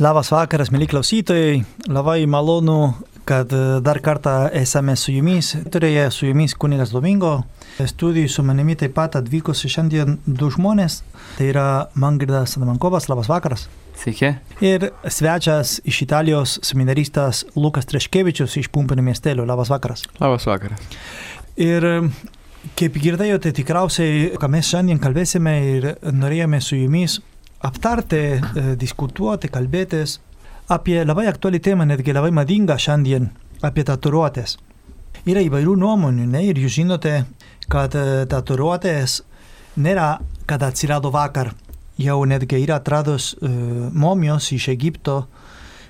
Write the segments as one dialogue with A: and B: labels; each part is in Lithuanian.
A: Labas vakaras, mėly klausytojai. Labai malonu, kad e, dar kartą esame su jumis. Turėję su jumis kunigas Domingo. Studijų su manimi taip pat atvykusi šiandien du žmonės. Tai yra Mangirdas Adamankovas. Labas vakaras.
B: Sveiki.
A: Ir svečias iš Italijos seminaristas Lukas Treškevičius iš Pumpinio miestelio. Labas vakaras.
B: Labas vakaras.
A: Ir kaip girdėjote, tikriausiai, ką mes šiandien kalbėsime ir norėjome su jumis aptarti, e, diskutuoti, kalbėtis apie labai aktuali temą, netgi labai madingą šiandien, apie tatuiruotės. Yra įvairių nuomonių, ne? Ir jūs žinote, kad e, tatuiruotės nėra, kad atsirado vakar. Jau netgi yra atradus uh, momijos iš Egipto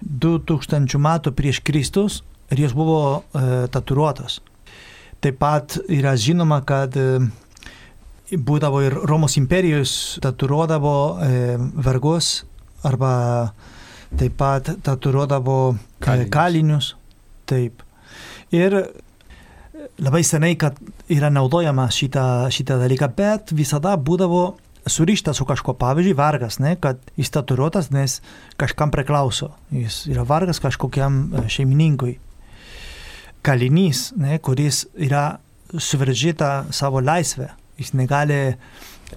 A: 2000 metų prieš Kristus ir jos buvo uh, tatuiruotos. Taip pat yra žinoma, kad uh, būdavo ir Romos imperijos tatuiruodavo e, vergus arba taip pat tatuiruodavo kalinius. kalinius. Taip. Ir labai senai, kad yra naudojama šitą, šitą dalyką, bet visada būdavo surišta su kažko, pavyzdžiui, vargas, ne, kad jis tatuiruotas, nes kažkam priklauso. Jis yra vargas kažkokiam šeimininkui. Kalinys, ne, kuris yra suvaržyta savo laisvę jis negali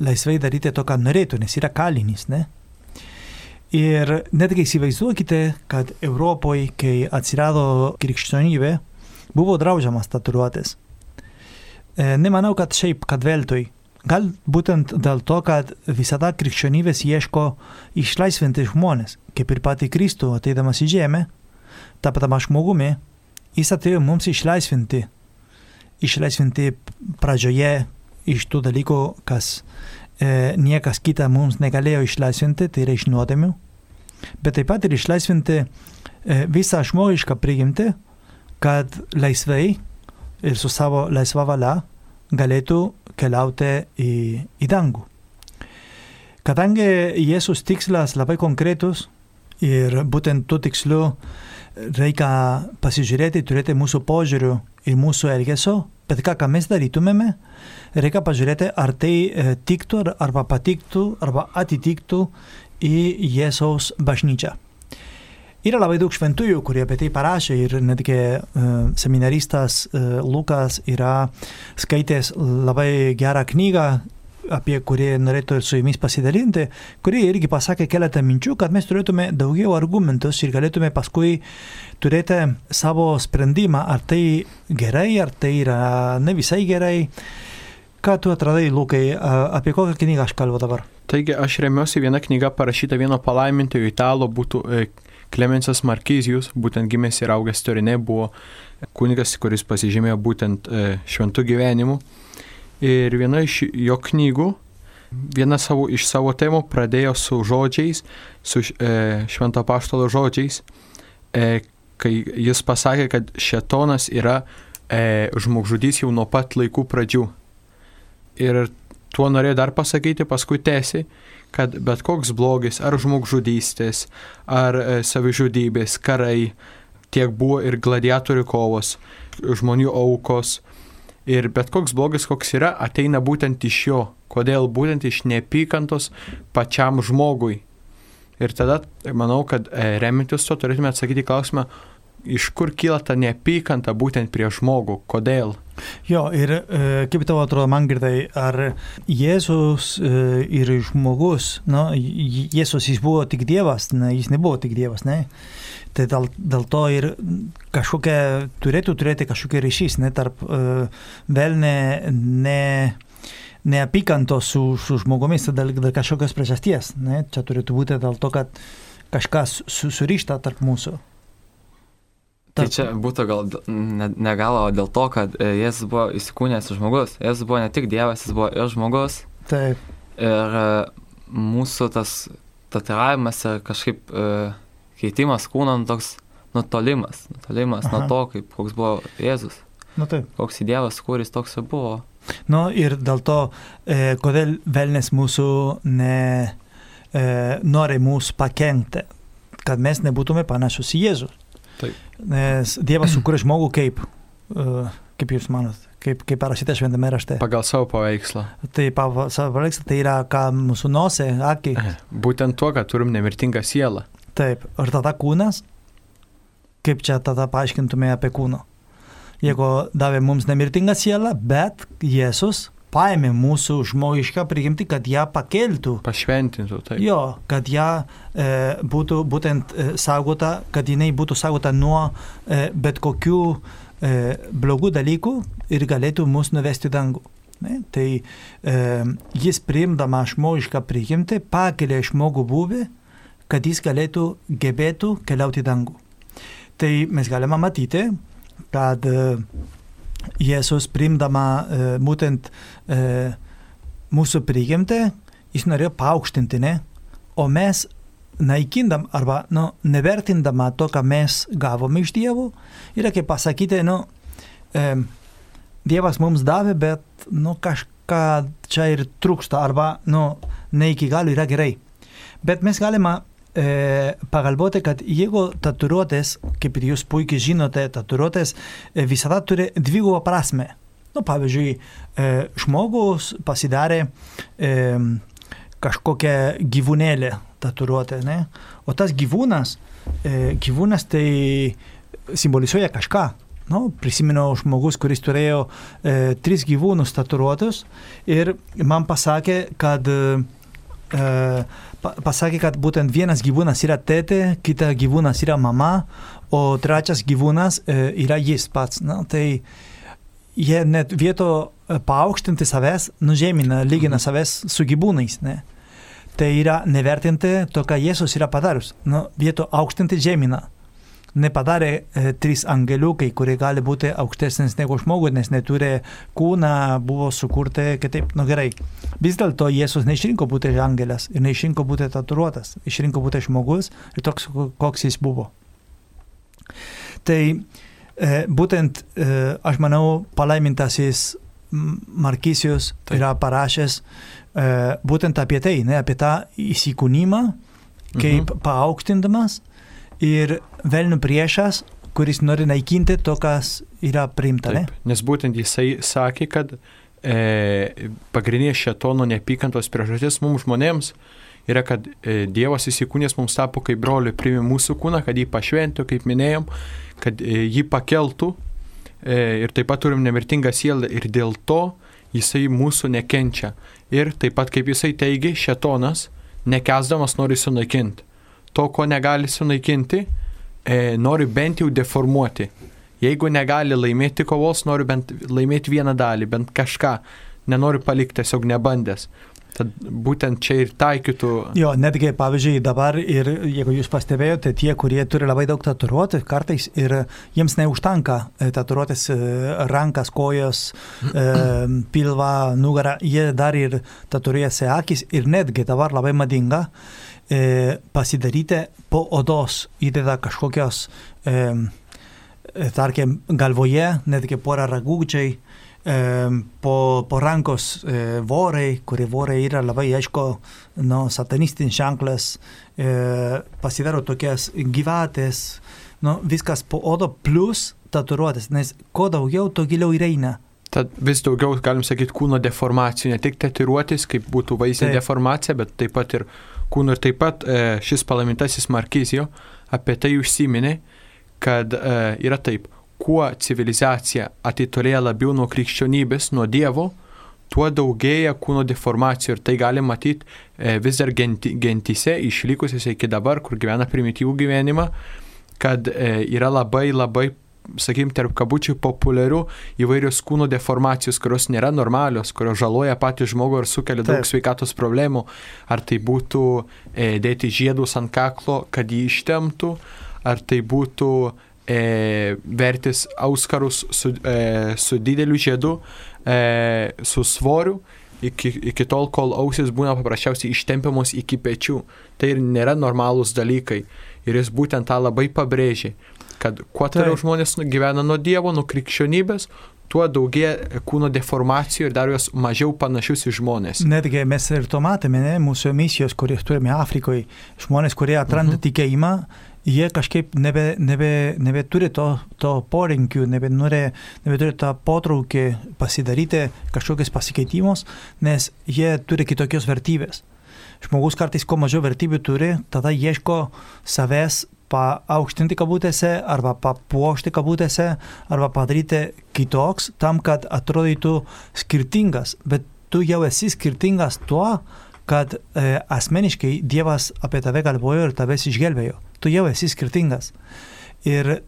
A: laisvai daryti to, ką norėtų, nes yra kalinis, ne? Ir netgi įsivaizduokite, kad Europoje, kai atsirado krikščionybė, buvo draudžiamas tatuiruotės. E, nemanau, kad šiaip, kad veltui. Gal būtent dėl to, kad visada krikščionybės ieško išlaisvinti žmonės, kaip ir pati Kristų ateidamas į žemę, tapdamas žmogumi, jis atėjo mums išlaisvinti. Išlaisvinti pradžioje iš tų dalykų, kas e, niekas kita mums negalėjo išlaisvinti, tai yra iš nuodėmių, bet taip pat ir išlaisvinti e, visą žmogišką prigimtį, kad laisvai ir su savo laisva valia galėtų keliauti į, į dangų. Kadangi Jėzus tikslas labai konkretus ir būtent tų tikslių reikia pasižiūrėti, turėti mūsų požiūrių ir mūsų elgesio, bet ką, ką mes darytumėme, reikia pažiūrėti, ar tai e, tiktų, arba patiktų, arba atitiktų į Jėzaus bažnyčią. Yra labai daug šventųjų, kurie apie tai parašė ir netgi uh, seminaristas uh, Lukas yra skaitęs labai gerą knygą, apie kurį norėtų ir su jumis pasidalinti, kuri irgi pasakė keletą minčių, kad mes turėtume daugiau argumentus ir galėtume paskui turėti savo sprendimą, ar tai gerai, ar tai yra ne visai gerai. Ką tu atradai, Lukai, apie kokią knygą aš kalbu dabar?
B: Taigi aš remiuosi vieną knygą parašytą vieno palaimintojo italo, būtų Klemensas e, Markizijus, būtent gimęs ir augęs Torinė, buvo kunigas, kuris pasižymėjo būtent e, šventų gyvenimu. Ir viena iš jo knygų, viena savo, iš savo temų pradėjo su žodžiais, su e, švento paštalo žodžiais, kai jis pasakė, kad šetonas yra žmogžudys jau nuo pat laikų pradžių. Ir tuo norėjau dar pasakyti, paskui tęsi, kad bet koks blogis, ar žmogžudystės, ar e, savižudybės, karai, tiek buvo ir gladiatorių kovos, žmonių aukos. Ir bet koks blogis, koks yra, ateina būtent iš jo. Kodėl? Būtent iš neapykantos pačiam žmogui. Ir tada manau, kad e, remintis to turėtume atsakyti klausimą, iš kur kyla ta neapykanta būtent prie žmogų, kodėl.
A: Jo, ir e, kaip tavo atrodo, man girdai, ar Jėzus e, ir žmogus, nu, Jėzus jis buvo tik Dievas, ne, jis nebuvo tik Dievas, ne? Tai dėl, dėl to ir kažkokia, turėtų turėti kažkokia ryšys, ne, tarp uh, vėl ne, ne, neapykantos su, su žmogumis, dėl, dėl kažkokios priežasties, ne? Čia turėtų būti dėl to, kad kažkas su, surišta tarp mūsų.
C: Tai čia būtų gal ne, ne gal, o dėl to, kad e, Jėzus buvo įsikūnęs žmogus. Jėzus buvo ne tik Dievas, jis buvo ir žmogus.
A: Taip.
C: Ir e, mūsų tas tatuiravimas ir kažkaip uh, keitimas kūno nu, toks nutolimas. Nutolimas Aha. nuo to, kaip, koks buvo Jėzus.
A: Nu, taip.
C: Koks į Dievas, kuris toks ir buvo.
A: Nu ir dėl to, e, kodėl velnės mūsų ne, e, nori mūsų pakengti, kad mes nebūtume panašus į Jėzų. Taip. Nes Dievas sukūrė žmogų kaip, uh, kaip jūs manot, kaip, kaip parašyta šventame rašte.
B: Pagal savo paveikslą.
A: Tai pagal savo paveikslą tai yra ką mūsų nosė, akiai.
B: Būtent tuo, kad turim nemirtingą sielą.
A: Taip, ir tada kūnas, kaip čia tada paaiškintume apie kūną. Jeigu davė mums nemirtingą sielą, bet Jėzus paėmė mūsų žmogišką prigimtį, kad ją pakeltų.
B: Pašventintų, taip.
A: Jo, kad ją e, būtų būtent e, saugota, kad jinai būtų saugota nuo e, bet kokių e, blogų dalykų ir galėtų mus nuvesti dangų. Ne? Tai e, jis priimdama žmogišką prigimtį pakelia žmogų buvį, kad jis galėtų gebėtų keliauti dangų. Tai mes galime matyti, kad e, Jėzus primdama e, būtent e, mūsų prigimtį, jis norėjo paaukštinti, ne? O mes naikindam arba nu, nevertindama to, ką mes gavome iš Dievo, yra kaip pasakyti, nu, e, Dievas mums davė, bet nu, kažką čia ir trūksta arba nu, ne iki galo yra gerai. Bet mes galime e, pagalvoti, kad jeigu tatuiruotės, kaip ir jūs puikiai žinote, tatuiruotės e, visada turi dvigubą prasme. Nu, pavyzdžiui, e, žmogus pasidarė e, kažkokią gyvūnėlę tatuiruotę, ne? O tas gyvūnas, e, gyvūnas tai simbolizuoja kažką. Nu, prisimenu žmogus, kuris turėjo e, tris gyvūnus tatuiruotus ir man pasakė, kad e, pasakė, kad būtent vienas gyvūnas yra tėtė, kitas gyvūnas yra mama, o trečias gyvūnas yra jis pats. Na, tai jie net vieto e, paaukštinti savęs, nužemina, lygina savęs su gyvūnais. Ne? Tai yra nevertinti to, ką Jėzus yra padarius. Nu, vieto aukštinti žemina nepadarė e, trys angeliukai, kurie gali būti aukštesnis negu žmogus, nes neturi kūną, buvo sukurti kitaip, nu gerai. Vis dėlto Jėzus neišrinko būti angelas ir neišrinko būti tatuiruotas, išrinko būti žmogus ir toks, koks jis buvo. Tai e, būtent, e, aš manau, palaimintasis Markisijus yra parašęs e, būtent apie tai, ne, apie tą įsikūnymą, kaip mhm. paauktindamas ir velnių priešas, kuris nori naikinti to, kas yra priimta. Taip,
B: ne? Nes būtent jisai sakė, kad e, pagrindinė šetono neapykantos priežastis mums žmonėms yra, kad e, Dievas įsikūnės mums tapo kaip broliui, priimė mūsų kūną, kad jį pašventų, kaip minėjom, kad e, jį pakeltų e, ir taip pat turim nemirtingą sielą ir dėl to jisai mūsų nekenčia. Ir taip pat, kaip jisai teigia, šetonas, nekesdamas nori sunaikinti to, ko negali sunaikinti, e, nori bent jau deformuoti. Jeigu negali laimėti kovos, nori bent laimėti vieną dalį, bent kažką, nenori palikti tiesiog nebandęs. Tad būtent čia ir taikytų.
A: Jo, netgi, pavyzdžiui, dabar ir jeigu jūs pastebėjote, tie, kurie turi labai daug tatuiruotės, kartais ir jiems neužtanka e, tatuiruotės e, rankas, kojas, e, pilvą, nugarą, jie dar ir tatuiruojasi akis ir netgi dabar labai madinga e, pasidaryti po odos, įdeda kažkokios, e, tarkim, galvoje, netgi porą ragūdžiai, e, po, po rankos e, vorai, kurie vorai yra labai, aišku, nu, satanistinis ženklas, e, pasidaro tokias gyvatės, nu, viskas po odo plus tatuiruotės, nes kuo daugiau, to giliau įeina.
B: Tad vis daugiau, galim sakyti, kūno deformacijų, ne tik tatuiruotis, kaip būtų vaizdinė deformacija, bet taip pat ir kūno. Ir taip pat e, šis palaimintasis Markizijo apie tai užsiminė, kad e, yra taip, kuo civilizacija atitolėja labiau nuo krikščionybės, nuo Dievo, tuo daugėja kūno deformacijų ir tai gali matyti e, vis dar genti, gentyse, išlikusiose iki dabar, kur gyvena primityvų gyvenimą, kad yra labai labai sakykim, tarp kabučių populiarių įvairios kūno deformacijos, kurios nėra normalios, kurios žaloja patį žmogų ir sukelia daug Taip. sveikatos problemų. Ar tai būtų e, dėti žiedus ant kaklo, kad jį ištemtų, ar tai būtų e, vertis auskarus su, e, su dideliu žiedu, e, su svoriu. Iki, iki tol, kol ausis būna paprasčiausiai ištempiamos iki pečių. Tai ir nėra normalūs dalykai. Ir jis būtent tą labai pabrėžė kad kuo toliau žmonės gyvena nuo Dievo, nuo krikščionybės, tuo daugėja kūno deformacijų ir dar jos mažiau panašius į žmonės.
A: Netgi mes ir to matėme, ne, mūsų misijos, kurias turime Afrikoje, žmonės, kurie atranda uh mhm. -huh. tikėjimą, jie kažkaip nebe, nebe, nebeturi to, to porinkių, nebenori, nebeturi tą potraukį pasidaryti kažkokius pasikeitimus, nes jie turi kitokios vertybės. žmogus kartais kuo mažiau vertybių turi, tada ieško savęs paaukštinti kabutėse arba papuošti kabutėse arba padaryti kitoks tam, kad atrodytų skirtingas. Bet tu jau esi skirtingas tuo, kad e, asmeniškai Dievas apie tave galvojo ir tavęs išgelbėjo. Tu jau esi skirtingas. Ir e,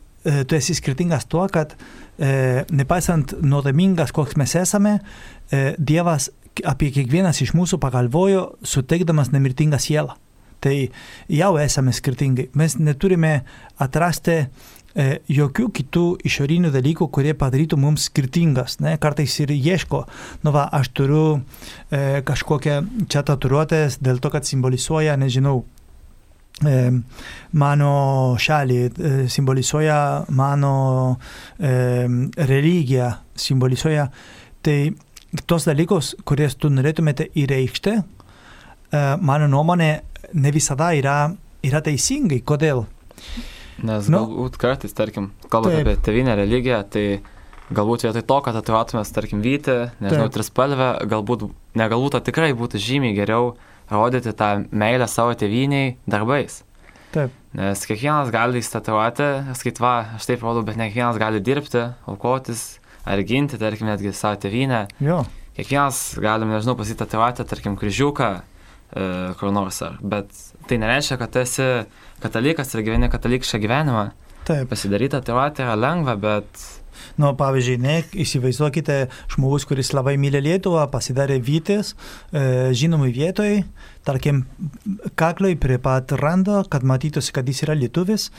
A: tu esi skirtingas tuo, kad e, nepaisant nuodėmingas, koks mes esame, e, Dievas apie kiekvienas iš mūsų pagalvojo, suteikdamas nemirtingą sielą. Tai jau esame skirtingai. Mes neturime atrasti e, jokių kitų išorinių dalykų, kurie padarytų mums skirtingas. Ne? Kartais ir ieško, nu va, aš turiu e, kažkokią čia tatuiruotės dėl to, kad simbolizuoja, nežinau, e, mano šalį, e, simbolizuoja mano e, religiją, simbolizuoja. Tai tos dalykus, kurias tu norėtumėte įreikšti, e, mano nuomonė, ne visada yra, yra teisingai. Kodėl?
C: Nes
A: Nu.
C: galbūt kartais, tarkim, kalbant
A: Taip.
C: apie tevinę religiją, tai galbūt vietoj to, kad tatuiruotumės, tarkim, vytį, nežinau, trispalvę, galbūt, ne galbūt, o tikrai būtų žymiai geriau rodyti tą meilę savo teviniai darbais.
A: Taip.
C: Nes kiekvienas gali įstatuoti, skait va, aš taip rodau, bet ne kiekvienas gali dirbti, aukotis ar ginti, tarkim, netgi savo tevinę.
A: Jo.
C: Kiekvienas galim, nežinau, pasitatuoti, tarkim, kryžiuką, kur nors ar. Bet tai nereiškia, kad esi katalikas ir gyveni katalikišką gyvenimą.
A: Taip.
C: Pasidaryti tatuiruotę yra lengva, bet
A: Nu, pavyzdžiui, ne, įsivaizduokite žmogus, kuris labai myli Lietuvą, pasidarė vytis, e, žinomai vietoj, tarkim, kakloj prie pat rando, kad matytųsi, kad jis yra lietuvis,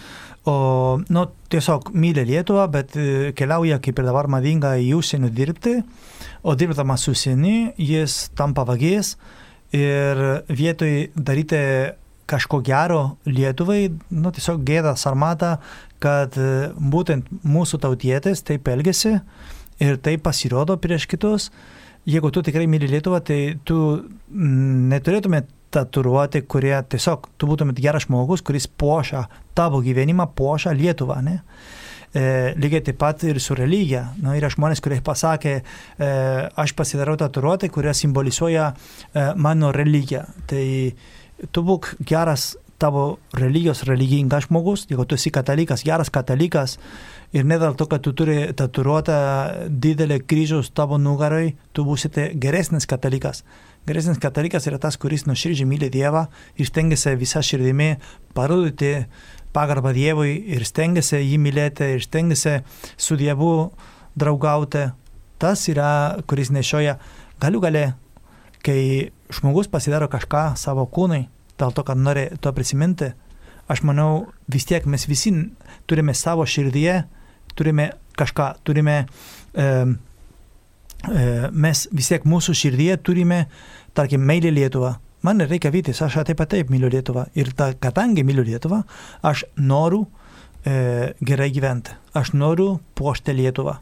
A: o, nu, tiesiog myli Lietuvą, bet e, keliauja, kaip ir dabar madinga, į užsienį dirbti, o dirbdamas užsienį, jis tampa vagės ir vietoj daryti kažko gero Lietuvai, nu, tiesiog gėda sarmata, kad e, būtent mūsų tautietis taip elgesi ir taip pasirodo prieš kitus. Jeigu tu tikrai myli Lietuvą, tai tu mm, neturėtumėt tatuiruoti, kurie tiesiog tu būtumėt geras žmogus, kuris puošia tavo gyvenimą, puošia Lietuvą. Ne? E, lygiai taip pat ir su religija. Nu, yra žmonės, kurie pasakė, e, aš pasidarau tatuiruotę, kurie simbolizuoja e, mano religiją. Tai tu būk geras tavo religijos religingas žmogus, jeigu tu esi katalikas, geras katalikas ir ne dėl to, kad tu turi tatuiruotą didelį kryžius tavo nugarai, tu būsite geresnis katalikas. Geresnis katalikas yra tas, kuris nuoširdžiai myli Dievą ir stengiasi visą širdimi parodyti pagarbą Dievui ir stengiasi jį mylėti ir stengiasi su Dievu draugauti. Tas yra, kuris nešioja galių gale, kai žmogus pasidaro kažką savo kūnai, dėl to, kad nori to prisiminti, aš manau, vis tiek mes visi turime savo širdyje, turime kažką, turime, e, mes vis tiek mūsų širdyje turime, tarkim, meilį Lietuvą. Man nereikia vytis, aš taip pat taip myliu Lietuvą. Ir ta, kadangi myliu Lietuvą, aš noriu e, gerai gyventi. Aš noriu puošti Lietuvą.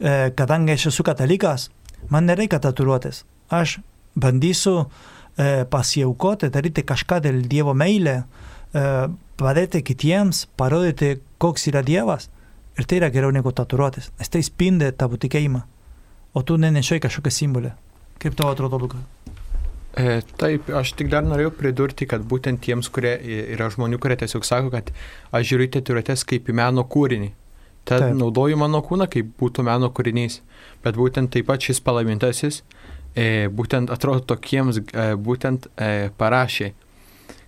A: E, kadangi aš esu katalikas, man nereikia tatuiruotės. Aš bandysiu e, pasiaukoti, daryti kažką dėl Dievo meilę, e, padėti kitiems, parodyti, koks yra Dievas. Ir tai yra geriau negu tatuiruotės, nes tai spindi tavo tikėjimą. O tu nenešioji kažkokią simbolį. Kaip tau atrodo, Luka?
B: E, taip, aš tik dar norėjau pridurti, kad būtent tiems, kurie yra žmonių, kurie tiesiog sako, kad aš žiūriu į tatuiruotės kaip į meno kūrinį. Tad
A: Taip.
B: naudoju mano kūną kaip būtų meno kūrinys. Bet būtent taip pat šis palaimintasis e, būtent atrodo tokiems, e, būtent e, parašė,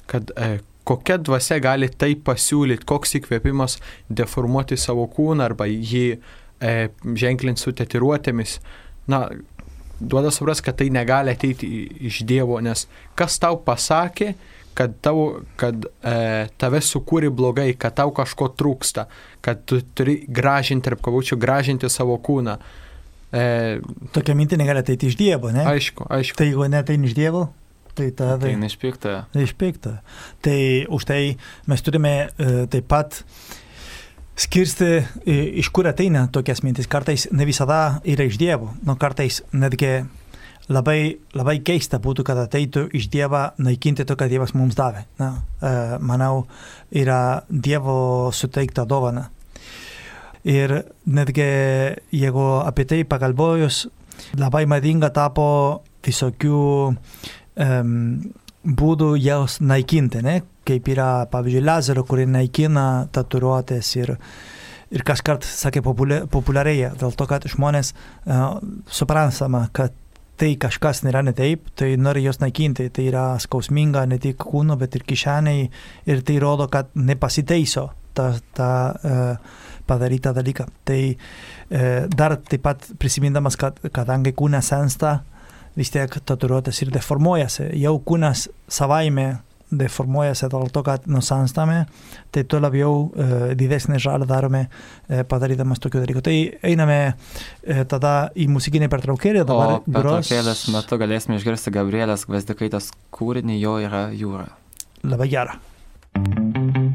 B: kad e, kokia dvasia gali tai pasiūlyti, koks įkvėpimas deformuoti savo kūną arba jį e, ženklinti su tetiruotėmis. Na, duoda supras, kad tai negali ateiti iš Dievo, nes kas tau pasakė, kad, tau, kad e, tave sukūrė blogai, kad tau kažko trūksta, kad tu turi gražinti, tarp kavučių, gražinti savo kūną. E,
A: Tokia mintis negali ateiti iš Dievo, ne?
B: aišku, aišku.
A: Tai jeigu neteini iš Dievo, tai tada...
C: tai neišpykta.
A: Tai išpykta. Tai už tai mes turime e, taip pat skirsti, iš kur ateina tokias mintis. Kartais ne visada yra iš Dievo, nu kartais netgi labai, labai keista būtų, kad ateitų iš Dievo naikinti to, ką Dievas mums davė. Na, e, manau, yra Dievo suteikta dovana. Ir netgi jeigu apie tai pagalvojus, labai madinga tapo visokių um, būdų jos naikinti, ne? Kaip yra, pavyzdžiui, lazerio, kurie naikina tatuiruotės ir, ir kas kart, sakė, populiarėja, dėl to, kad žmonės uh, suprantama, kad tai kažkas nėra ne taip, tai nori jos naikinti, tai yra skausminga ne tik kūno, bet ir kišeniai ir tai rodo, kad nepasiteiso ta, ta uh, padarytą dalyką. Tai uh, dar taip pat prisimindamas, kad kadangi kūnas sensta, vis tiek tatuiruotės ir deformuojasi. Jau kūnas savaime deformuojasi dėl to, kad nusanstame, tai tuo labiau e, didesnį žalą darome e, padarydamas tokių dalykų. Tai einame e, tada į muzikinį pertraukėlį.
C: Dabar pertraukėlės metu galėsime išgirsti Gabrielės Gvazdikaitas kūrinį, jo yra jūra.
A: Labai gera. thank you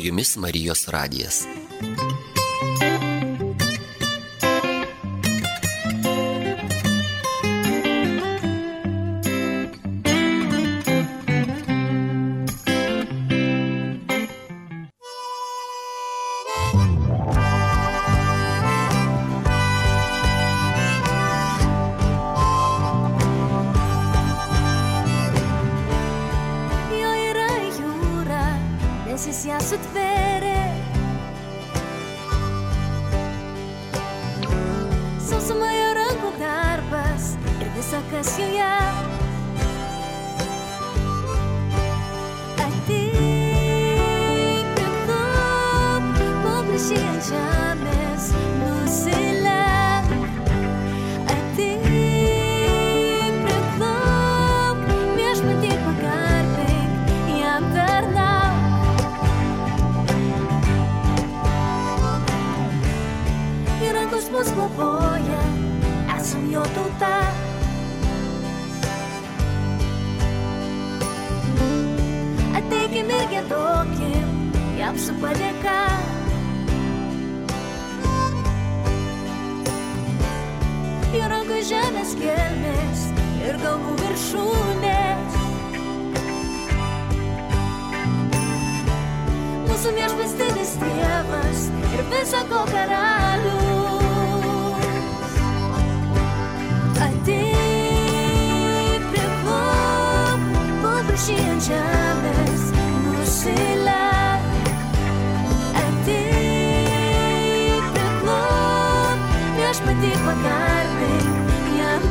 D: jumis Marijos radijas.
E: žemės gelmės ir galvų viršūnės. Mūsų viešpastinis tėvas ir visako karalius. Ateik prie ko, ko viršyjant žemės nusileik. Ateik prie ko, viešpatį pagalbą.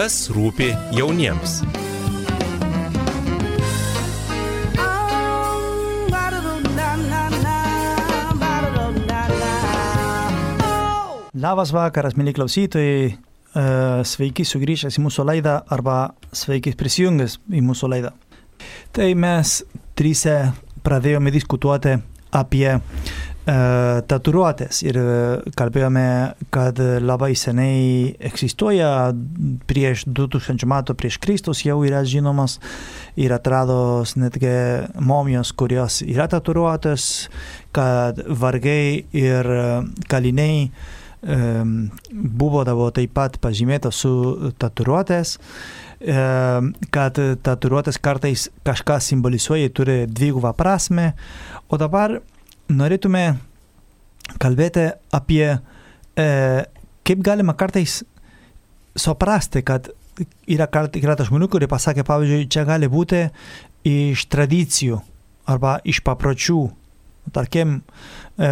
E: Kas rūpi jauniems.
A: Labas vakaras, mėly klausytojai. E, Sveiki sugrįžęs į mūsų laidą arba sveiki prisijungęs į mūsų laidą. Tai mes trysia pradėjome diskutuoti apie tatuiruotės ir e, kalbėjome, kad labai seniai egzistuoja, prieš 2000 metų prieš Kristus jau yra žinomas ir atrados netgi momijos, kurios yra tatuiruotės, kad vargai ir kaliniai buvo taip pat pažymėta su tatuiruotės, kad tatuiruotės kartais kažką simbolizuoja, turi dvigubą prasme, o dabar norėtume kalbėti apie e, kaip galima kartais suprasti, kad yra keletą žmonių, kurie pasakė, pavyzdžiui, čia gali būti iš tradicijų arba iš papročių. Tarkim, e,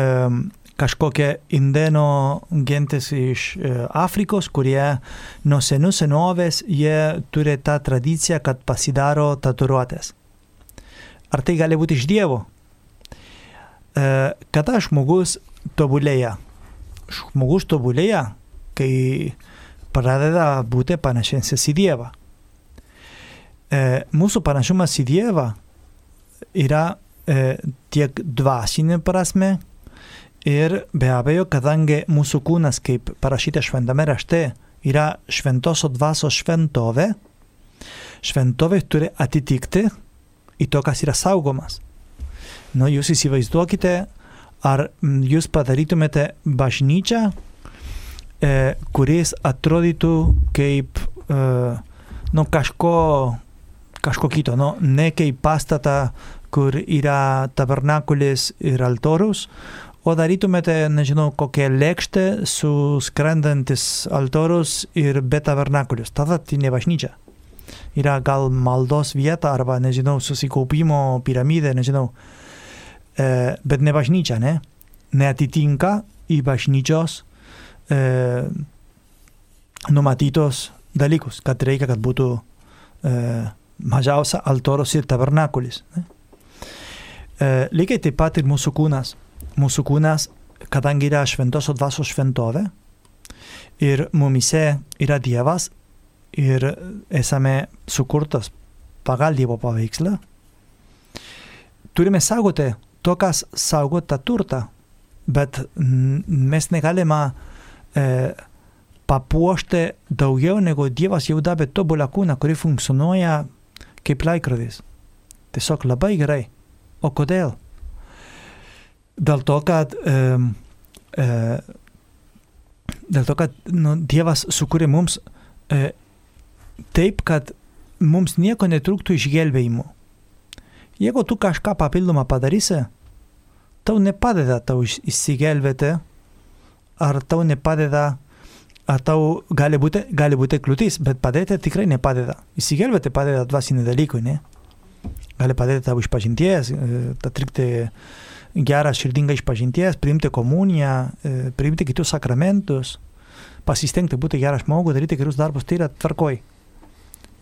A: kažkokia indėno gentis iš e, Afrikos, kurie nuo senų senovės jie turi tą tradiciją, kad pasidaro tatuiruotės. Ar tai gali būti iš Dievo? E, kada žmogus tobulėja? Žmogus tobulėja, kai pradeda būti panašesnis į Dievą. E, mūsų panašumas į Dievą yra tiek dvasinė prasme, Ir be abejo, kadangi mūsų kūnas, kaip parašyta šventame rašte, yra šventosios dvasios šventovė, šventovė turi atitikti į to, kas yra saugomas. Nu, jūs įsivaizduokite, ar jūs padarytumėte bažnyčią, e, kuris atrodytų kaip e, nu, kažko, kažko kito, nu, ne kaip pastatą, kur yra tabernakulis ir altorius, o darytumėte, nežinau, kokią lėkštę su skrendantis altorius ir be tabernakulius. Tada tai ne bažnyčia. Yra gal maldos vieta arba, nežinau, susikaupimo piramidė, nežinau. E, bet ne bažnyčia, ne? Neatitinka į bažnyčios e, numatytos dalykus, kad reikia, kad būtų e, mažiausia altorius ir tabernakulis. Ne? E, lygiai taip pat ir mūsų kūnas mūsų kūnas, kadangi yra šventosios dvasios šventovė ir mumise yra Dievas ir esame sukurtas pagal Dievo paveikslą, turime saugoti to, kas saugo tą turtą, bet mes negalime e, papuošti daugiau negu Dievas jau davė tobulą kūną, kuri funkcionuoja kaip laikrodis. Tiesiog labai gerai. O kodėl? Dėl to, kad, e, e, dėl to, kad nu, Dievas sukūrė mums e, taip, kad mums nieko netrūktų išgelbėjimų. Jeigu tu kažką papildomą padarysi, tau nepadeda tau išsigelbėti, ar tau nepadeda, ar tau gali būti, gali būti kliūtis, bet padėti tikrai nepadeda. Išsigelbėti padeda dvasiniai dalykai, ne? Gali padėti tau išpažinties, atlikti gerą širdingą išpažinties, priimti komuniją, e, priimti kitus sakramentus, pasistengti būti gerą žmogų, daryti gerus darbus, tai yra tvarkoj.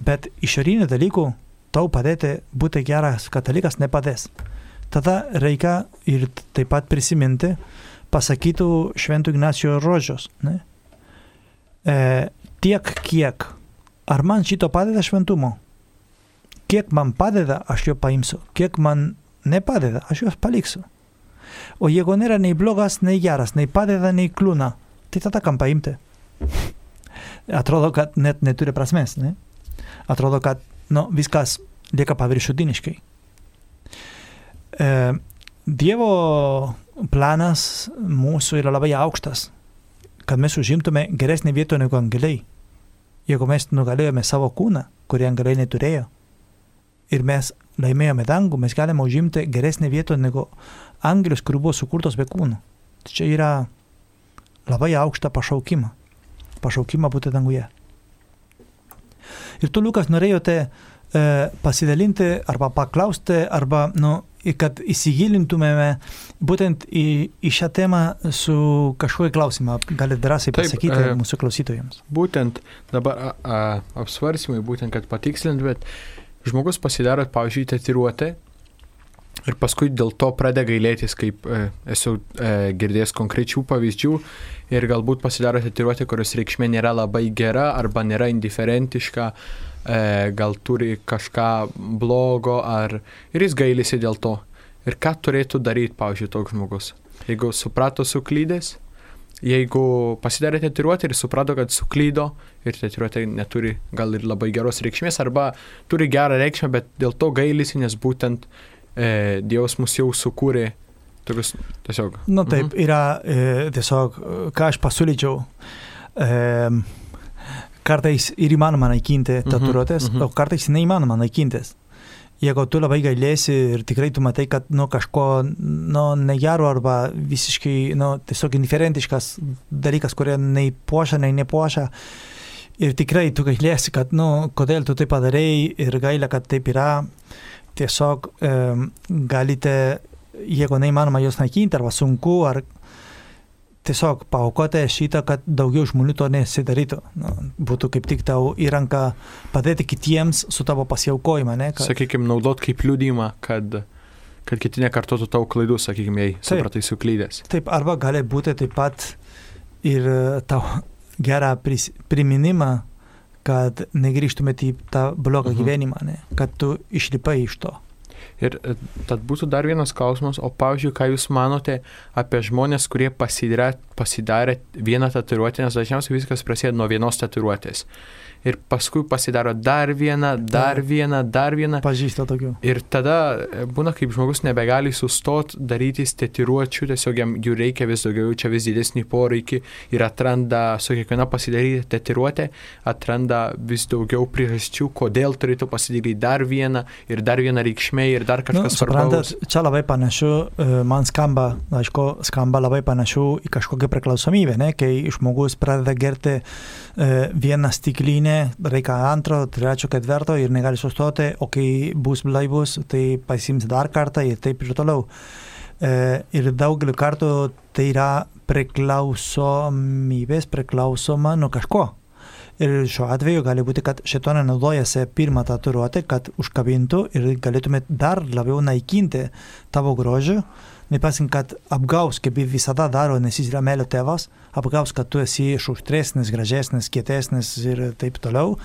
A: Bet išorinių dalykų tau padėti būti geras katalikas nepadės. Tada reikia ir taip pat prisiminti pasakytų Šventų Ignacijo žodžius. Ne? E, tiek kiek. Ar man šito padeda šventumo? Kiek man padeda, aš jo paimsiu. Kiek man nepadeda, aš juos paliksiu. O jeigu nėra nei blogas, nei geras, nei padeda, nei kliūna, tai tada kam paimti? Atrodo, kad net neturi prasmės, ne? Atrodo, kad nu, viskas lieka paviršutiniškai. E, dievo planas mūsų yra labai aukštas, kad mes užimtume geresnį vietą negu angeliai. Jeigu mes nugalėjome savo kūną, kurį angeliai neturėjo, ir mes laimėjome dangų, mes galime užimti geresnį vietą negu angelius, kurių buvo sukurtos be kūnų. Tai čia yra labai aukštą pašaukimą. Pašaukimą būti danguje. Ir tu, Lukas, norėjote e, pasidalinti arba paklausti, arba, nu, kad įsigilintumėme būtent į, į šią temą su kažkokiu klausimu. Galite drąsiai
B: Taip,
A: pasakyti
B: e,
A: mūsų klausytojams.
B: Būtent dabar a, a, apsvarstymai, būtent kad patikslint, bet žmogus pasidaro, pavyzdžiui, tetiruotę ir paskui dėl to pradeda gailėtis, kaip e, esu e, girdėjęs konkrečių pavyzdžių ir galbūt pasidaro tetiruotę, kurios reikšmė nėra labai gera arba nėra indiferentiška, e, gal turi kažką blogo ar ir jis gailisi dėl to. Ir ką turėtų daryti, pavyzdžiui, toks žmogus? Jeigu suprato suklydęs, jeigu pasidarė tetiruotę ir suprato, kad suklydo ir tetiruotė neturi gal ir labai geros reikšmės, arba turi gerą reikšmę, bet dėl to gailisi, nes būtent e, Dievas mus jau sukūrė tokius tiesiog.
A: Na Nu, taip,
B: Mhm.
A: yra e, tiesiog, ką aš pasiūlyčiau. E, kartais ir įmanoma naikinti
B: Mhm,
A: tatuiruotės,
B: mhm.
A: o kartais neįmanoma naikintis. Jeigu tu labai gailėsi ir tikrai tu matai, kad nu, kažko nu, negero arba visiškai nu, tiesiog indiferentiškas dalykas, kurie nei puošia, nei nepuošia. Ir tikrai tu gailėsi, kad, nu, kodėl tu tai padarėjai ir gailė, kad taip yra. Tiesiog e, galite, jeigu neįmanoma jos naikinti arba sunku, ar tiesiog paukoti šitą, kad daugiau žmonių to nesidarytų. Nu, būtų kaip tik tau įranka padėti kitiems su tavo pasiaukojimą, ne? Kad,
B: Sakykime, naudot kaip liūdimą, kad, kad kiti nekartotų tau klaidų, sakykime, jei supratai suklydęs.
A: taip, arba gali būti taip pat ir tau gerą pris, priminimą, kad negrįžtumėte į tą blogą
B: Mhm.
A: gyvenimą, ne? kad tu išlipai iš to.
B: Ir e, tad būtų dar vienas klausimas, o pavyzdžiui, ką Jūs manote apie žmonės, kurie pasidarė, pasidarė vieną tatuiruotę, nes dažniausiai viskas prasideda nuo vienos tatuiruotės. Ir paskui pasidaro dar vieną, dar vieną, dar vieną.
A: Pažįsta tokių.
B: Ir tada e, būna, kaip žmogus nebegali sustot darytis tetiruočių, tiesiog jam jų reikia vis daugiau, čia vis didesnį poreikį ir atranda su kiekviena pasidaryti tetiruotę, atranda vis daugiau priežasčių, kodėl turėtų pasidaryti dar vieną ir dar vieną reikšmę ir dar kažkas
A: suprantat,
B: svarbaus.
A: čia labai panašu, e, man skamba, aišku, skamba labai panašu į kažkokią priklausomybę, ne? kai žmogus pradeda gerti e, vieną stiklinę, reikia antro, trečio, ketvirto ir negali sustoti, o kai bus blaivus, tai pasiims dar kartą ir taip ir toliau. E, ir daugelį kartų tai yra priklausomybės priklausoma nuo kažko. Ir šiuo atveju gali būti, kad šetonė naudojasi pirmą tatuiruotę, kad užkabintų ir galėtumėt dar labiau naikinti tavo grožį, nepasink, kad apgaus, kaip visada daro, nes jis yra melio tėvas, apgaus, kad tu esi šuštresnis, gražesnis, kietesnis ir taip toliau,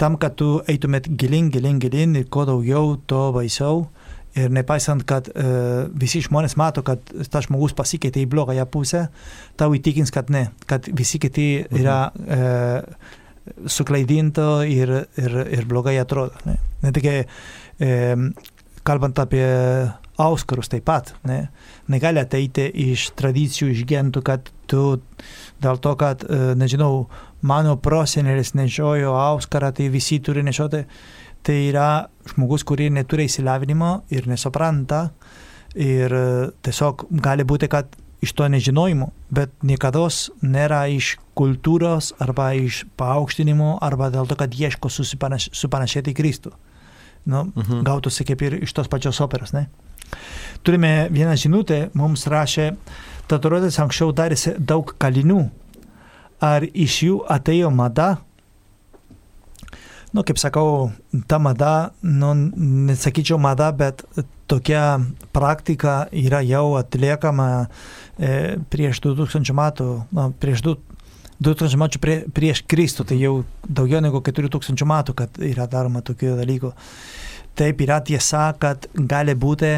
A: tam, kad tu eitumėt gilin, gilin, gilin ir kuo daugiau, to baisiau. Ir nepaisant, kad e, visi žmonės mato, kad tas žmogus pasikeitė į blogąją pusę, tau įtikins, kad ne, kad visi kiti yra e, suklaidinto ir, ir, ir blogai atrodo. Ne? Tik, e, kalbant apie auskarus taip pat, ne? negali ateiti iš tradicijų, iš gentų, kad tu dėl to, kad, e, nežinau, mano prosenelis nešiojo auskarą, tai visi turi nešioti. Tai yra žmogus, kurie neturi įsilavinimo ir nesupranta. Ir e, tiesiog gali būti, kad iš to nežinojimo, bet niekada nėra iš kultūros arba iš paaukštinimo arba dėl to, kad ieško supanašėti į Kristų. Nu,
B: Mhm.
A: Gautųsi kaip ir iš tos pačios operos, ne? Turime vieną žinutę, mums rašė, tatuiruotės anksčiau darėsi daug kalinių. Ar iš jų atėjo mada? Nu, kaip sakau, ta mada, nu, nesakyčiau mada, bet tokia praktika yra jau atliekama e, prieš 2000 metų, na, prieš du, 2000 metų prie, prieš Kristų, tai jau daugiau negu 4000 metų, kad yra daroma tokių dalykų. Taip yra tiesa, kad gali būti,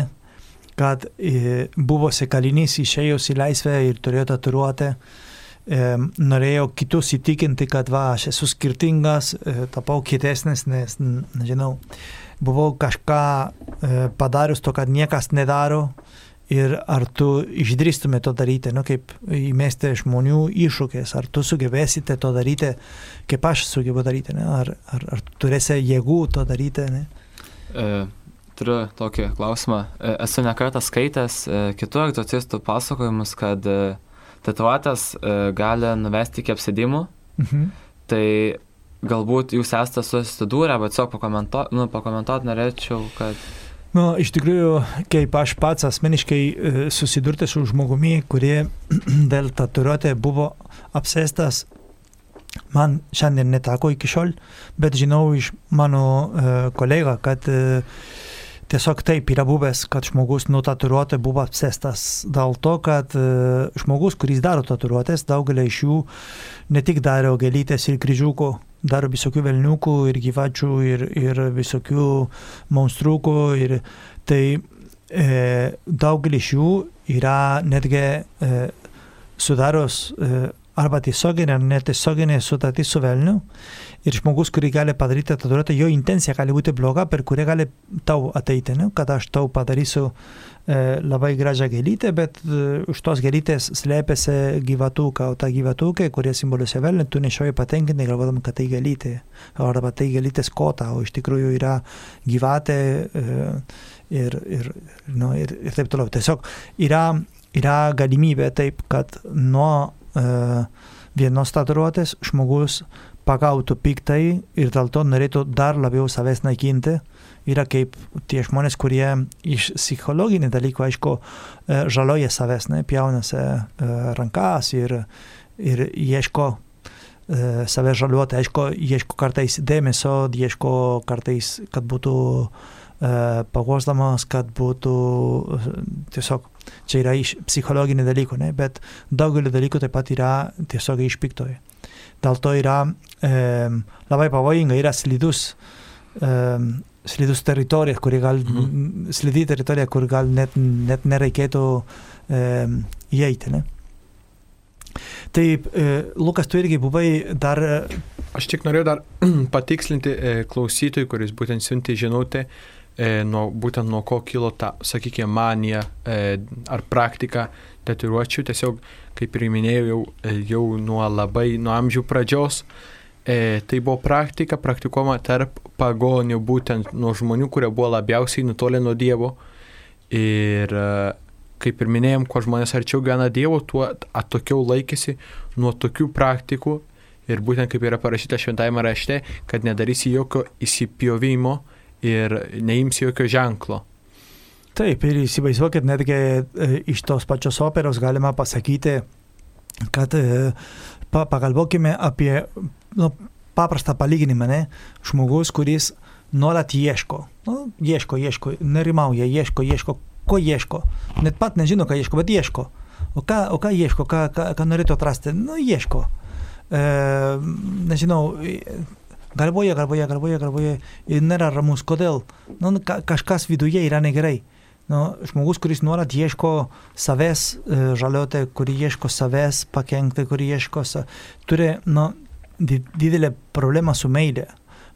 A: kad e, buvusi kalinys išėjus į laisvę ir turėjo tatuiruotę, e, norėjau kitus įtikinti, kad va, aš esu skirtingas, e, tapau kietesnis, nes, nežinau, buvau kažką e, padarius to, kad niekas nedaro ir ar tu išdrįstume to daryti, nu, kaip įmesti žmonių iššūkės, ar tu sugebėsite to daryti, kaip aš sugebu daryti, ne? ar, ar, ar tu turėsi jėgų to daryti. Ne?
C: E, turiu tokį klausimą. E, esu nekartą skaitęs e, kitų egzocistų pasakojimus, kad e, tatuiruotės e, gali nuvesti iki apsėdimų.
A: Mhm.
C: Tai galbūt jūs esate susidūrę, bet tiesiog pakomentuoti, nu, pakomentuoti norėčiau, kad
A: Nu, iš tikrųjų, kaip aš pats asmeniškai e, susidurti su žmogumi, kurie dėl tatuiruotė buvo apsėstas, man šiandien neteko iki šiol, bet žinau iš mano uh, kolega, kad uh, tiesiog taip yra buvęs, kad žmogus nuo tatuiruotė buvo apsėstas dėl to, kad uh, žmogus, kuris daro tatuiruotės, daugelį iš jų ne tik daro gelytės ir kryžiukų, daro visokių velniukų ir gyvačių ir, ir visokių monstrukų. Ir tai e, daugelis jų yra netgi e, sudaros e, arba tiesioginė ar netiesioginė sutartis su velniu. Ir žmogus, kurį gali padaryti tatuiruotę, jo intencija gali būti bloga, per kurią gali tau ateiti, ne? kad aš tau padarysiu e, labai gražią gėlytę, bet e, už tos gėlytės slėpėsi gyvatuką, o ta gyvatūkė, kurie simboliuoja velnį, tu nešioji patenkinti, galvodam, kad tai gėlytė, arba tai gėlytės kota, o iš tikrųjų yra gyvatė e, ir, ir, nu, ir, ir taip toliau. Tiesiog yra, yra galimybė taip, kad nuo vienos tatuiruotės žmogus pagautų piktai ir dėl to norėtų dar labiau savęs naikinti. Yra kaip tie žmonės, kurie iš psichologinį dalykų, aišku, žaloja savęs, ne, pjaunasi e, rankas ir, ir ieško save žaliuoti, aišku, ieško kartais dėmesio, ieško kartais, kad būtų pagosdamas, kad būtų tiesiog, čia yra iš psichologinių dalykų, ne, bet daugelį dalykų taip pat yra tiesiog iš piktojo. Dėl to yra e, labai pavojinga, yra slidus, e, slidus teritorija, kuri gal, mhm. slidi teritorija, kur gal net, net nereikėtų e, įeiti. Ne? Taip, e, Lukas, tu irgi buvai dar...
B: Aš tik norėjau dar patikslinti e, klausytojui, kuris būtent siuntė žinutę, e, nuo, būtent nuo ko kilo ta, sakykime, manija e, ar praktika tatuiruočių. Tiesiog, kaip ir minėjau, jau, e, jau nuo labai, nuo amžių pradžios. E, tai buvo praktika praktikuojama tarp pagonių, būtent nuo žmonių, kurie buvo labiausiai nutolę nuo Dievo. Ir e, kaip ir minėjom, kuo žmonės arčiau gyvena Dievo, tuo atokiau laikėsi nuo tokių praktikų. Ir būtent kaip yra parašyta šventajame rašte, kad nedarysi jokio įsipjovimo ir neimsi jokio ženklo.
A: Taip, ir įsivaizduokit, netgi e, iš tos pačios operos galima pasakyti, kad e, pa, pagalvokime apie nu, paprastą palyginimą, ne? Žmogus, kuris nuolat ieško, nu, ieško, ieško, nerimauja, ieško, ieško, ko ieško. Net pat nežino, ką ieško, bet ieško. O ką, o ką ieško, ką, ką, ką norėtų atrasti? Nu, ieško. E, nežinau, galvoja, galvoja, galvoja, galvoja ir nėra ramus. Kodėl? Nu, ka, kažkas viduje yra negerai nu, žmogus, kuris nuolat ieško savęs e, žaliuoti, kurį ieško savęs pakengti, kurį ieško, sa... turi nu, didelę problemą su meilė.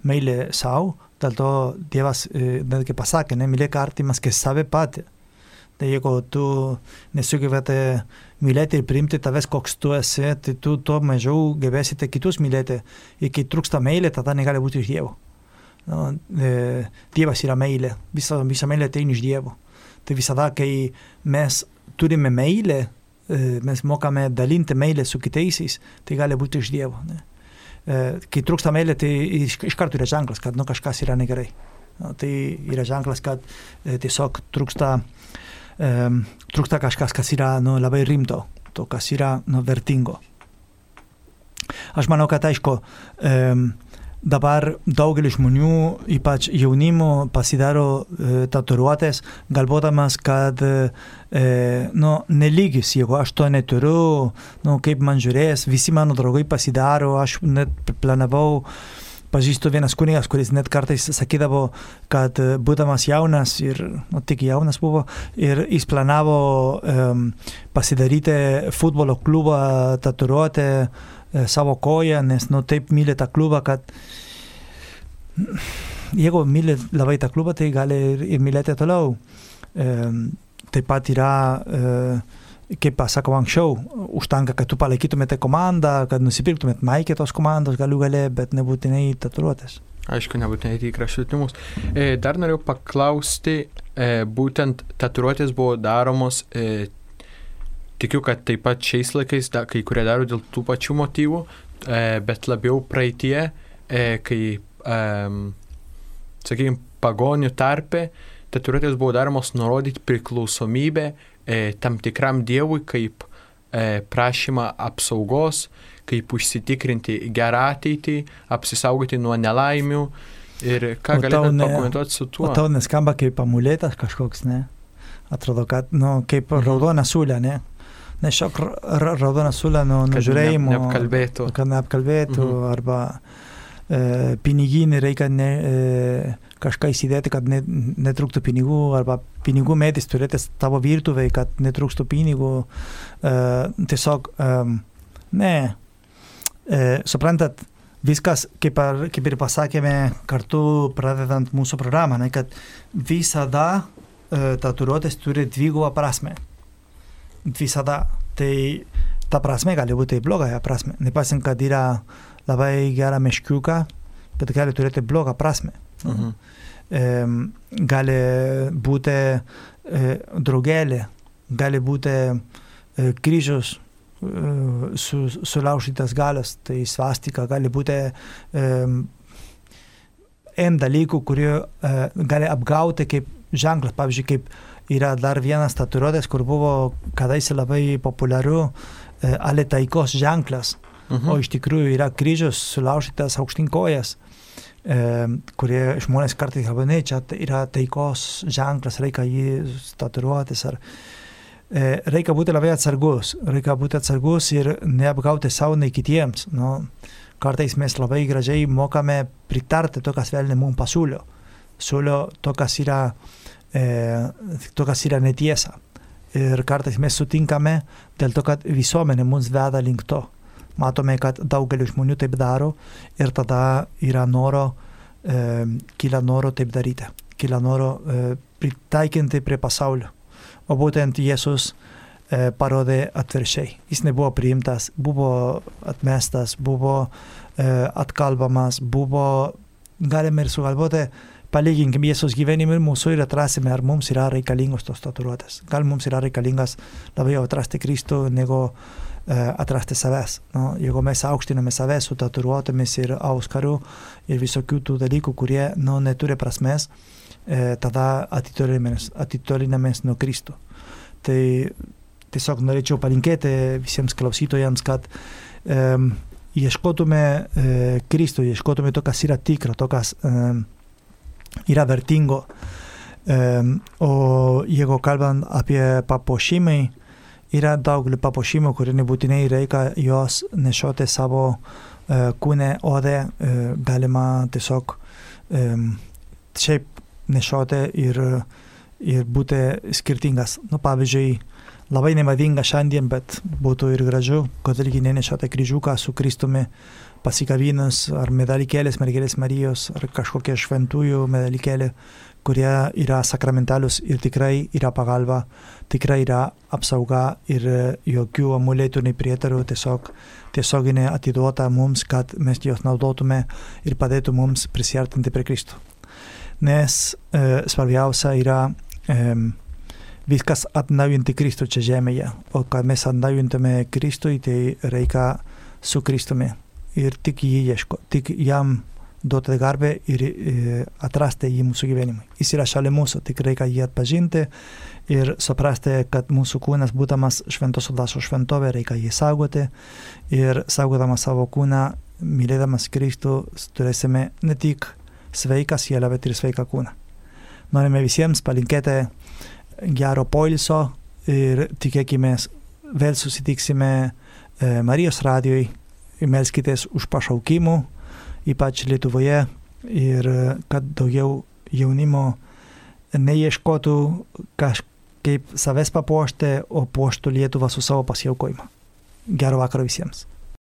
A: Meilė savo, dėl to Dievas netgi pasakė, nemylėk artimas, kaip save patį. Tai jeigu tu nesugebėte mylėti ir priimti tavęs, koks tu esi, tai tu tuo mažiau gebėsite kitus mylėti. Ir kai trūksta meilė, tada negali būti iš Dievo. Nu, e, dievas yra meilė, visa, visa meilė ateina iš Dievo. Tai visada, kai mes turime meilę, e, mes mokame dalinti meilę su kitaisiais, tai gali būti iš Dievo. Ne? E, kai trūksta meilė, tai iš, iš karto yra ženklas, kad nu, kažkas yra negerai. No, tai yra ženklas, kad e, tiesiog trūksta, e, trūksta kažkas, kas yra nu, labai rimto, to, kas yra nu, vertingo. Aš manau, kad aišku, e, dabar daugelis žmonių, ypač jaunimo, pasidaro e, tatuiruotės, galvodamas, kad e, nu, nelygis, jeigu aš to neturiu, nu, kaip man žiūrės, visi mano draugai pasidaro, aš net planavau pažįstu vienas kunigas, kuris net kartais sakydavo, kad e, būdamas jaunas ir, nu, tik jaunas buvo, ir jis planavo um, pasidaryti futbolo klubą, tatuiruotę, E, savo koją, nes nu, taip myli tą klubą, kad jeigu myli labai tą klubą, tai gali ir, ir mylėti toliau. E, taip pat yra, e, kaip pasakau anksčiau, užtenka, kad tu palaikytumėte komandą, kad nusipirktumėt maikį tos komandos galių galę, bet nebūtinai tatuiruotės.
B: Aišku, nebūtinai į kraštutinumus. E, dar noriu paklausti, e, būtent tatuiruotės buvo daromos e, tikiu, kad taip pat šiais laikais da, kai kurie daro dėl tų pačių motyvų, e, bet labiau praeitie e, kai, e, sakykime, pagonių tarpe tatuiruotės buvo daromos nurodyti priklausomybę e, tam tikram dievui kaip e, prašymą apsaugos, kaip užsitikrinti gerą ateitį, apsisaugoti nuo nelaimių. Ir ką galėtumėte ne, pakomentuoti su tuo?
A: Tau neskamba kaip amuletas kažkoks, ne? Atrodo, kad, nu, kaip mhm. raudona sulė, ne? Nešiok raudoną sulę nuo nužiūrėjimo.
B: Kad neapkalbėtų.
A: Kad neapkalbėtų, mhm. arba e, piniginį reikia ne, e, kažką įsidėti, kad ne, netrūktų pinigų, arba pinigų medis turėti tavo virtuvėje, kad netrūkstų pinigų. E, tiesiog, e, ne, e, suprantat, viskas, kaip, ar, kaip ir pasakėme kartu pradedant mūsų programą, ne, kad visada e, tatuiruotės turi dvigubą prasme. Visada. Tai ta prasme gali būti blogąją prasme. Nepasink, kad yra labai gerą meškiuką, bet gali turėti blogą prasme. Mhm. E, gali būti e, draugelė, gali būti e, kryžius e, su, sulaužytas galas, tai svastika gali būti e, N dalykų, kurie e, gali apgauti kaip ženklas, pavyzdžiui, kaip yra dar vienas tatuiruotės, kur buvo kadaise labai populiaru e, ale taikos ženklas. Mhm. O iš tikrųjų yra kryžius sulaužytas aukštinkojas, e, kurie žmonės kartais ne, čia yra taikos ženklas, reikia jį tatuiruotis. Ar, e, reikia būti labai atsargus, reikia būti atsargus ir neapgauti savo nei kitiems. Nu, kartais mes labai gražiai mokame pritarti to, kas velnė mums pasiūlio. Siūlio to, kas yra, e, to, kas yra netiesa. Ir kartais mes sutinkame dėl to, kad visuomenė mums veda link to matome, kad daugelis žmonių taip daro ir tada yra noro, e, kyla noro taip daryti, kyla noro e, pritaikinti prie pasaulio. O būtent Jėzus e, parodė atviršiai. Jis nebuvo priimtas, buvo atmestas, buvo e, atkalbamas, buvo, galime ir sugalvoti, palyginkim Jėzus gyvenimą ir mūsų ir atrasime, ar mums yra reikalingos tos tatuiruotės. Gal mums yra reikalingas labiau atrasti Kristų, negu uh, atrasti savęs. No? Jeigu mes aukštiname save su tatuiruotėmis ir auskaru ir visokių tų dalykų, kurie nu, neturi prasmės, uh, tada atitolinamės nuo Kristų. Tai tiesiog norėčiau palinkėti visiems klausytojams, kad um, ieškotume uh, Kristų, ieškotume to, kas yra tikra, to, kas um, yra vertingo. Um, o jeigu kalbant apie papuošimai, yra daug papuošimų, kurie nebūtinai reikia juos nešioti savo uh, kūne, ode, uh, galima tiesiog um, šiaip nešioti ir, ir būti skirtingas. Nu, pavyzdžiui, labai nemadinga šiandien, bet būtų ir gražu, kodėl gi nenešioti kryžiuką su Kristumi pasikabinus ar medalikėlės mergelės Marijos ar kažkokie šventųjų medalikėlė, kurie yra sakramentalius ir tikrai yra pagalba, tikrai yra apsauga ir jokių amuletų nei prietarų tiesiog tiesioginė atiduota mums, kad mes juos naudotume ir padėtų mums prisartinti prie Kristų. Nes e, svarbiausia yra e, viskas atnaujinti Kristų čia žemėje, o kad mes atnaujintume Kristui, tai reikia su Kristumi ir tik jį ieško, tik jam duoti garbę ir e, atrasti jį mūsų gyvenimui. Jis yra šalia mūsų, tik reikia jį atpažinti ir suprasti, kad mūsų kūnas, būdamas šventos dvasios šventovė, reikia jį saugoti ir saugodamas savo kūną, mylėdamas Kristų, turėsime ne tik sveiką sielą, bet ir sveiką kūną. Norime visiems palinkėti gero poilsio ir tikėkime vėl susitiksime e, Marijos radijoj melskitės už pašaukimų, ypač Lietuvoje, ir kad daugiau jaunimo neieškotų kažkaip savęs papuošti, o puoštų Lietuvą su savo pasiaukojimu. Gero vakaro visiems.